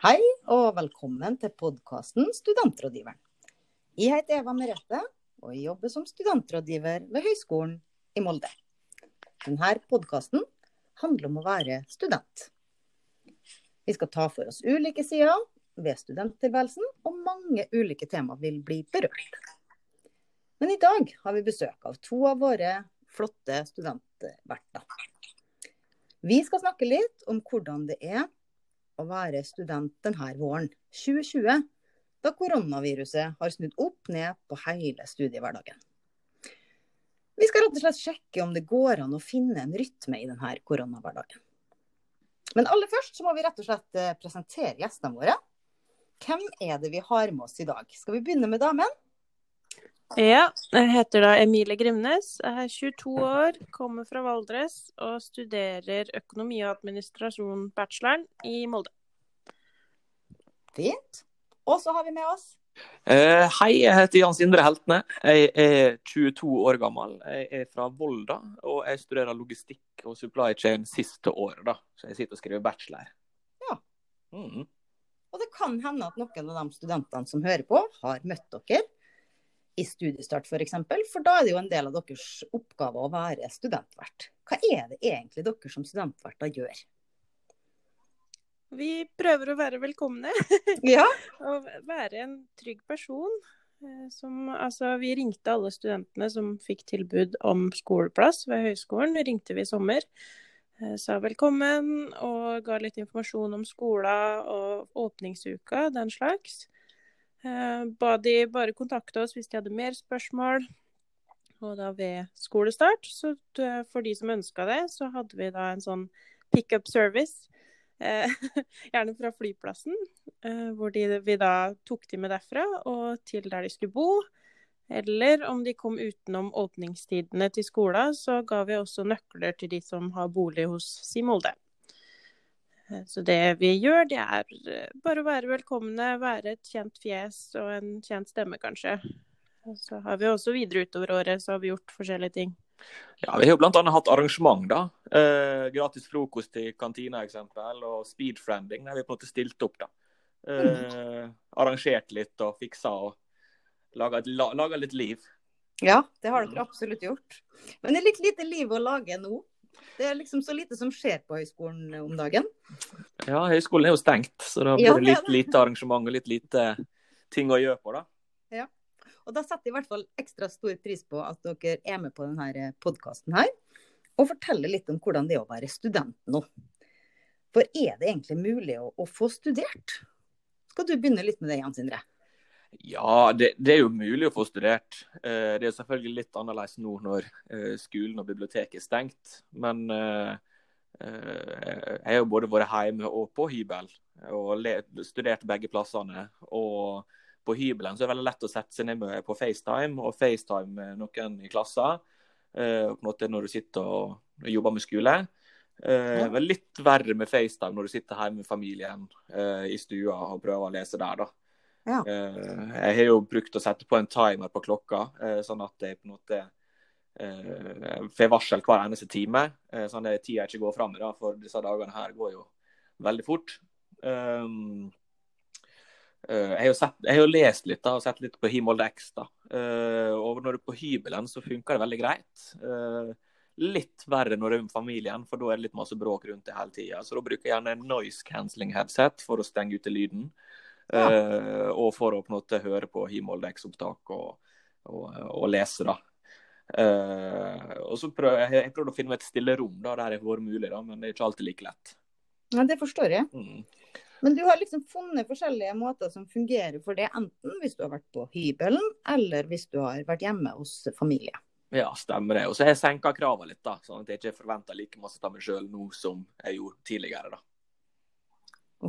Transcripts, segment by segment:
Hei og velkommen til podkasten Studentrådgiveren. Jeg heter Eva Merete, og jeg jobber som studentrådgiver ved Høgskolen i Molde. Denne podkasten handler om å være student. Vi skal ta for oss ulike sider ved studenttilværelsen, og mange ulike tema vil bli berørt. Men i dag har vi besøk av to av våre flotte studentverter. Vi skal snakke litt om hvordan det er å være student denne våren 2020, da koronaviruset har snudd opp ned på hele studiehverdagen. Vi skal rett og slett sjekke om det går an å finne en rytme i denne koronahverdagen. Men aller først så må vi rett og slett eh, presentere gjestene våre. Hvem er det vi har med oss i dag? Skal vi begynne med damen? Ja, jeg heter da Emilie Grimnes. Jeg er 22 år, kommer fra Valdres og studerer økonomi og administrasjon bacheloren i Molde. Fint. Og så har vi med oss Uh, hei, jeg heter Jan Sindre Heltene. Jeg er 22 år gammel. Jeg er fra Volda, og jeg studerer logistikk og supply chain siste året. da. Så jeg sitter og skriver bachelor. Ja. Mm. Og det kan hende at noen av de studentene som hører på, har møtt dere i studiestart f.eks. For, eksempel, for da er det jo en del av deres oppgave å være studentvert. Hva er det egentlig dere som studentverter gjør? Vi prøver å være velkomne. Ja. og være en trygg person. Eh, Som, altså, vi ringte alle studentene som fikk tilbud om skoleplass ved høyskolen. Ringte vi i sommer. Eh, Sa velkommen og ga litt informasjon om skolen og åpningsuka, den slags. Eh, Ba de bare kontakte oss hvis de hadde mer spørsmål. Og da ved skolestart, så for de som ønska det, så hadde vi da en sånn pickup service. Eh, gjerne fra flyplassen, eh, hvor de, vi da tok de med derfra og til der de skulle bo. Eller om de kom utenom åpningstidene til skolen, så ga vi også nøkler til de som har bolig hos Si Molde. Eh, Så det vi gjør, det er eh, bare å være velkomne, være et kjent fjes og en kjent stemme, kanskje. Og Så har vi også videre utover året så har vi gjort forskjellige ting. Ja, Vi har jo bl.a. hatt arrangement. da. Eh, gratis frokost i kantina eksempel, og speedfriending. Der vi på en måte stilte opp. da. Eh, arrangert litt og fiksa og laga, laga litt liv. Ja, det har dere absolutt gjort. Men det er litt lite liv å lage nå. Det er liksom så lite som skjer på høyskolen om dagen. Ja, høyskolen er jo stengt, så da blir det litt lite arrangement og litt lite ting å gjøre på. da. Ja. Og da setter jeg i hvert fall ekstra stor pris på at dere er med på denne podkasten her. Og forteller litt om hvordan det er å være student nå. For er det egentlig mulig å, å få studert? Skal du begynne litt med det, Jan Sindre? Ja, det, det er jo mulig å få studert. Eh, Det er selvfølgelig litt annerledes nå når eh, skolen og biblioteket er stengt. Men eh, jeg har jo både vært hjemme og på hybel, og studert begge plassene. Og på hybelen så er det veldig lett å sette seg ned med på FaceTime og FaceTime med noen i klassen. når du sitter og jobber med skole. Det Ja. litt verre med FaceTime når du sitter hjemme med familien i stua og prøver å lese der, da. Ja. Eh, Jeg har jo brukt å sette på en timer på klokka, eh, sånn at jeg på en måte eh, får varsel hver eneste time. Sånn at tida ikke går fram, for disse dagene her går jo veldig fort. Um, eh, Jeg har jo sett, jeg har jo lest litt da, og sett litt på Himolde X. da. Og når du er på hybelen, så funker det veldig greit. Litt verre når du er med familien, for da er det litt masse bråk rundt det hele tida. Så da bruker jeg gjerne noise cancelling headset for å stenge ute lyden. Ja. Eh, og for å på en måte høre på Himolde X-opptak og, og, og lese, da. Eh, og så prøver jeg, jeg prøvde å finne meg et stille rom da, der det har vært mulig, da, men det er ikke alltid like lett. Ja, det forstår jeg. Mm. Men du har liksom funnet forskjellige måter som fungerer for det, enten hvis du har vært på hybelen, eller hvis du har vært hjemme hos familie. Ja, stemmer det. Og så har jeg senka kravene litt, da, sånn at jeg ikke forventer like masse av meg sjøl nå som jeg gjorde tidligere. da.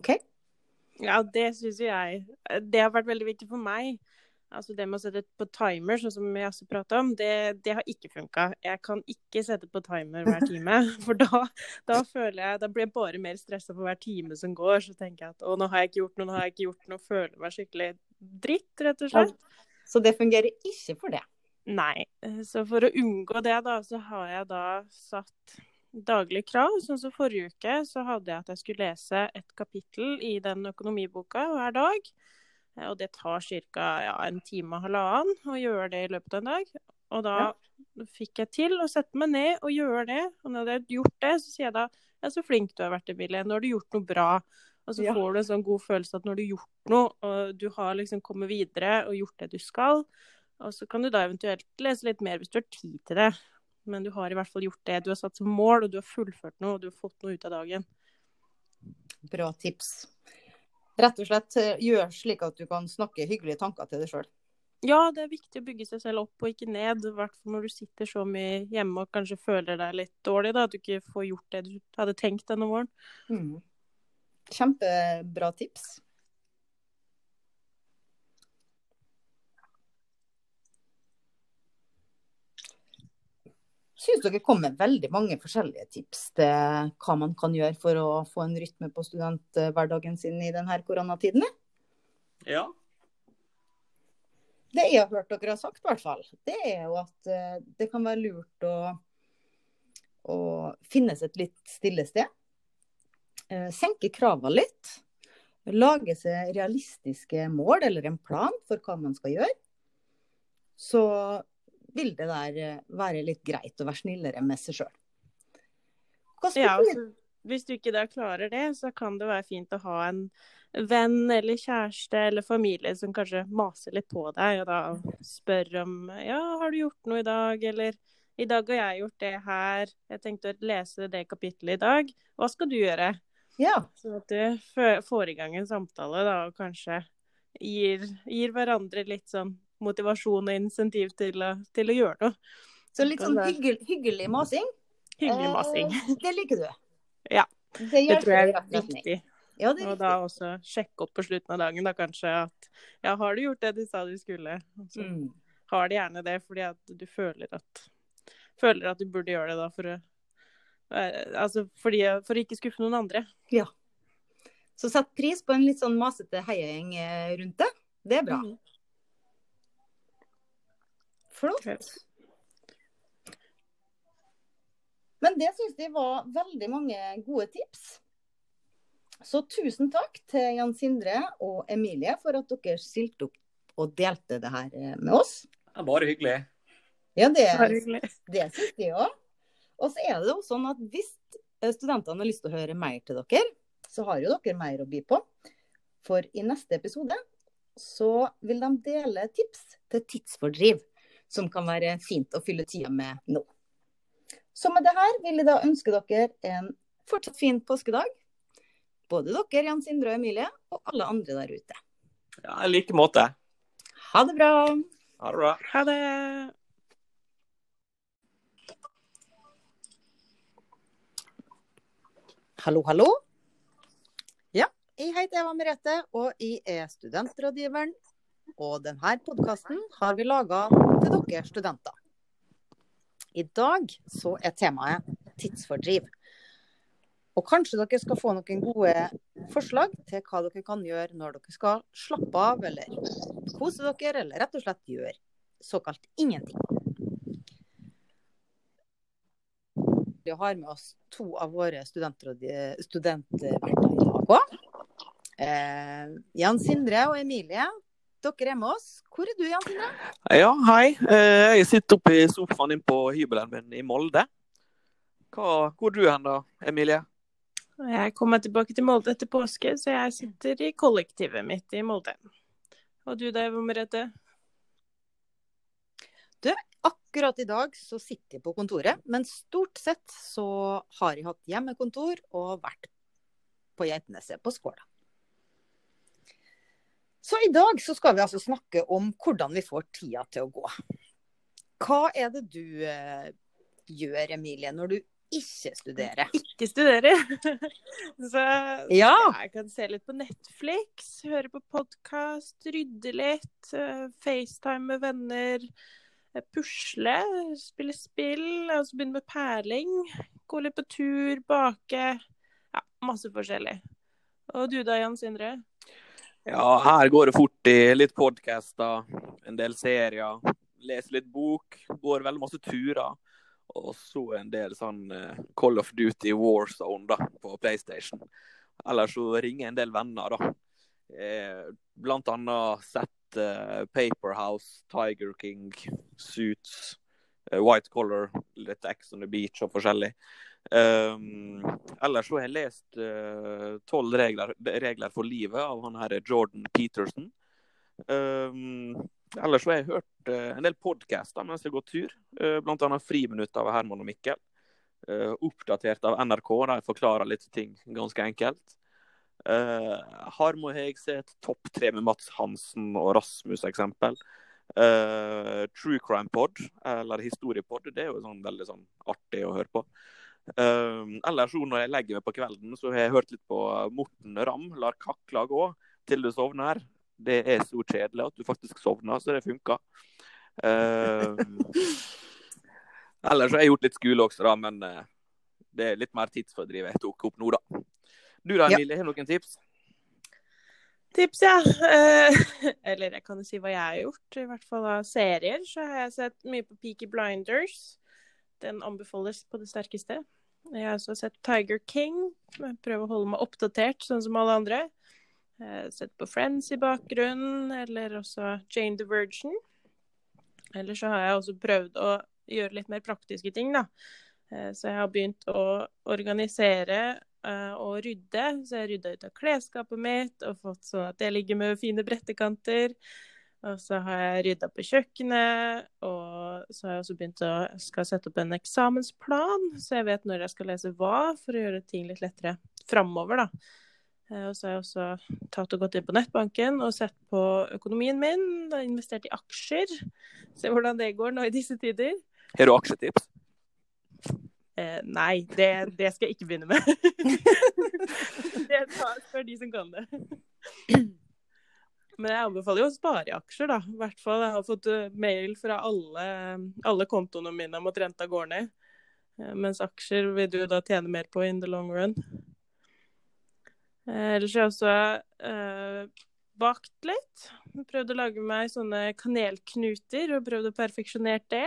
OK? Ja, det syns jo jeg. Det har vært veldig viktig for meg. Altså Det med å sette på timer, sånn som vi også prata om, det, det har ikke funka. Jeg kan ikke sette på timer hver time. For da, da føler jeg Da blir jeg bare mer stressa for hver time som går. Så tenker jeg at å, nå har jeg ikke gjort noe, nå har jeg ikke gjort noe. Føler meg skikkelig dritt, rett og slett. Så det fungerer ikke for det. Nei. Så for å unngå det, da, så har jeg da satt daglige krav. Sånn som forrige uke så hadde jeg at jeg skulle lese et kapittel i den økonomiboka hver dag. Eh, og det tar ca. Ja, en time og halvannen å gjøre det i løpet av en dag. Og da ja. fikk jeg til å sette meg ned og gjøre det. Og når jeg hadde gjort det, så sier jeg da ja, så flink du har vært, Emilie. Nå har du gjort noe bra. Og så ja. får du en sånn god følelse at når du har gjort noe, og du har liksom kommet videre og gjort det du skal, og så kan du da eventuelt lese litt mer hvis du har tid til det. Men du har i hvert fall gjort det du har satt som mål, og du har fullført noe, og du har fått noe ut av dagen. Bra tips. Rett og slett eh, gjør slik at du kan snakke hyggelige tanker til deg sjøl. Ja, det er viktig å bygge seg selv opp og ikke ned. I hvert fall når du sitter så mye hjemme og kanskje føler deg litt dårlig. da, At du ikke får gjort det du hadde tenkt denne våren. Mm. Kjempebra tips. Syns dere kom med veldig mange forskjellige tips til hva man kan gjøre for å få en rytme på studenthverdagen sin i denne koronatiden. Ja. Det jeg har hørt dere har sagt, i hvert fall, det er jo at eh, det kan være lurt å, å finnes et litt stille sted. Eh, senke kravene litt. Lage seg realistiske mål eller en plan for hva man skal gjøre. Så vil det der eh, være litt greit å være snillere med seg sjøl. Ja, altså, hvis du ikke da klarer det, så kan det være fint å ha en venn eller kjæreste eller familie som kanskje maser litt på deg, og da spør om ja, har du gjort noe i dag, eller i dag har jeg gjort det her, jeg tenkte å lese det kapittelet i dag, hva skal du gjøre? Ja. Så at du får i gang en samtale, da, og kanskje gir, gir hverandre litt sånn motivasjon og insentiv til, til å gjøre noe. Så litt sånn hyggelig, hyggelig masing? Hyggelig masing. Eh, det liker du? Ja. Det, det tror jeg er viktig. Ja, det og da også sjekke opp på slutten av dagen da kanskje at ja, har du gjort det du sa du skulle? Altså, mm. har de gjerne det fordi at du føler at, føler at du burde gjøre det da for å eh, Altså fordi, for å ikke skuffe noen andre. Ja. Så sett pris på en litt sånn masete heiagjeng eh, rundt det. Det er bra. Mm. Flott. Men det syns de var veldig mange gode tips. Så tusen takk til Jan Sindre og Emilie for at dere stilte opp og delte det her eh, med oss. Ja, bare hyggelig. Ja, det, det syns de òg. Og så er det jo sånn at hvis studentene har lyst til å høre mer til dere, så har jo dere mer å by på. For i neste episode så vil de dele tips til tidsfordriv som kan være fint å fylle tida med nå. Så med det her vil jeg da ønske dere en fortsatt fin påskedag. Både dere, Jan Sindre og Emilie, og alle andre der ute. Ja, i like måte. Ha det bra. Ha det bra. Ha det. Hallo, hallo. Ja, jeg heter Eva Merete, og jeg er studentrådgiveren og denne podkasten har vi laga til dere studenter. I dag så er temaet tidsfordriv. Og kanskje dere skal få noen gode forslag til hva dere kan gjøre når dere skal slappe av eller kose dere, eller rett og slett gjøre såkalt ingenting. Vi har med oss to av våre studenter i dag òg. Eh, Jan Sindre og Emilie dere er med oss. Hvor er du, Jan Tine? Ja, hei. Eh, jeg sitter oppe i sofaen din på hybelen min i Molde. Hva, hvor er du hen da, Emilie? Jeg kommer tilbake til Molde etter påske, så jeg sitter i kollektivet mitt i Molde. Og du da, Eva Merete? Du, akkurat i dag så sitter jeg på kontoret, men stort sett så har jeg hatt hjemmekontor og vært på Geitneset på Skåla. Så i dag så skal vi altså snakke om hvordan vi får tida til å gå. Hva er det du eh, gjør, Emilie, når du ikke studerer? Ikke studerer. så ja. jeg kan se litt på Netflix, høre på podkast, rydde litt, uh, FaceTime med venner, uh, pusle, spille spill, altså begynne med perling, gå litt på tur, bake. Ja, masse forskjellig. Og du da, Jan Sindre? Ja, her går det fort i litt podcaster, en del serier. Leser litt bok. Går veldig masse turer. Og så en del sånn eh, Call of Duty Warzone da, på PlayStation. Eller så ringer en del venner, da. Eh, blant annet sett eh, Paperhouse, Tiger King, Suits, eh, White Collar, litt X on the Beach og forskjellig. Um, ellers så har jeg lest tolv uh, regler, regler, for livet av han her Jordan Peterson. Um, ellers så har jeg hørt uh, en del podcaster mens jeg har gått tur, uh, bl.a. Friminutt av Herman og Mikkel. Uh, oppdatert av NRK, der jeg forklarer litt ting ganske enkelt. Uh, Harmo et topp tre med Mats Hansen og Rasmus, eksempel. True Crime Pod, eller Historiepod, det er jo sånn veldig sånn artig å høre på. Uh, ellers når jeg legger meg på kvelden, så har jeg hørt litt på Morten Ramm, lar kakla gå til du sovner. Det er så kjedelig at du faktisk sovner, så det funker. Uh, ellers har jeg gjort litt skole også, da, men det er litt mer tidsfordriv jeg tok opp nå, da. Du da, Emilie, har du noen tips? Tips, ja. Uh, eller jeg kan jo si hva jeg har gjort. I hvert fall av serier. Så har jeg sett mye på Peaky Blinders. Den anbefales på det sterkeste. Jeg har også sett Tiger King. Jeg prøver å holde meg oppdatert, sånn som alle andre. Sett på Friends i bakgrunnen, eller også Jane the Virgin. Eller så har jeg også prøvd å gjøre litt mer praktiske ting, da. Eh, så jeg har begynt å organisere og rydde. Så jeg rydda ut av klesskapet mitt og fått sånn at jeg ligger med fine brettekanter. Og så har jeg rydda på kjøkkenet, og så har jeg også begynt å skal sette opp en eksamensplan, så jeg vet når jeg skal lese hva, for å gjøre ting litt lettere framover, da. Eh, og så har jeg også tatt og gått inn på nettbanken og sett på økonomien min. Da investert i aksjer. Se hvordan det går nå i disse tider. Har du aksjetips? Eh, nei, det, det, skal jeg ikke begynne med. det tar for de som kan det. Men jeg anbefaler jo å spare i aksjer, da. I hvert fall. Jeg har fått eh, mail fra alle, alle kontoene mine om at renta går ned. Eh, mens aksjer vil du da tjene mer på in the long run. Eh, ellers har jeg også eh, bakt litt. Prøvd å lage meg sånne kanelknuter og prøvd å perfeksjonere det.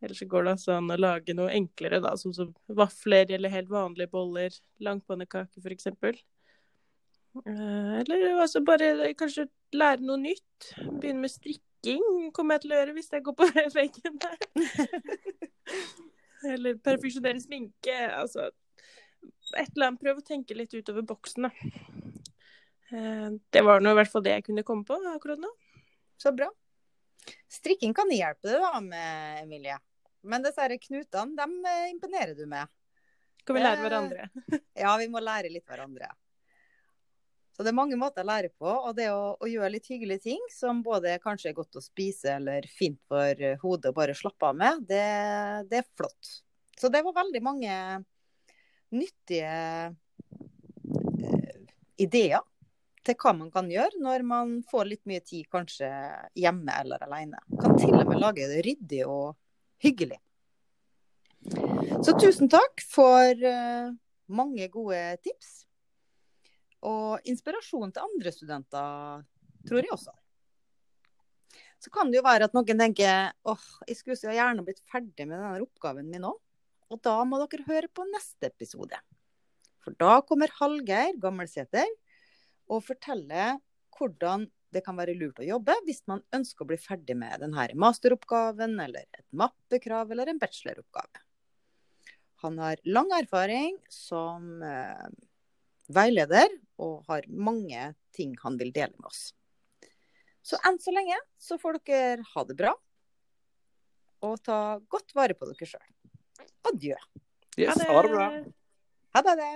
Ellers går det altså an å lage noe enklere, da, sånn som vafler eller helt vanlige boller. Langpannekake, f.eks. Eh, eller altså bare kanskje lære noe nytt. Begynne med strikking kommer jeg til å gjøre hvis jeg går på veggen der. eller perfeksjonere sminke. Altså et eller annet. Prøv å tenke litt utover boksen, da. Eh, det var nå i hvert fall det jeg kunne komme på akkurat nå. Så bra. Strikking kan hjelpe deg da med, Emilie. Men disse knutene, dem eh, imponerer du med. Kan vi lære hverandre? ja, vi må lære litt hverandre. Så det er mange måter å lære på. Og det å, å, gjøre litt hyggelige ting som både kanskje er godt å spise eller fint for hodet å bare slappe av med, det, det, er flott. Så det var veldig mange nyttige uh, ideer til hva man kan gjøre når man får litt mye tid kanskje hjemme eller alene. Kan til og med lage det ryddig og hyggelig. Så tusen takk for uh, mange gode tips. Og inspirasjon til andre studenter, tror jeg også. Så kan det jo være at noen tenker åh, jeg skulle så gjerne blitt ferdig med denne oppgaven min nå. Og da må dere høre på neste episode. For da kommer Hallgeir Gammelsæter og forteller hvordan det kan være lurt å jobbe hvis man ønsker å bli ferdig med denne masteroppgaven, eller et mappekrav eller en bacheloroppgave. Han har lang erfaring som eh, veileder og har mange ting han vil dele med oss. Så enn så lenge så får dere ha det bra, og ta godt vare på dere sjøl. Adjø. Yes, ha det bra. Ha det.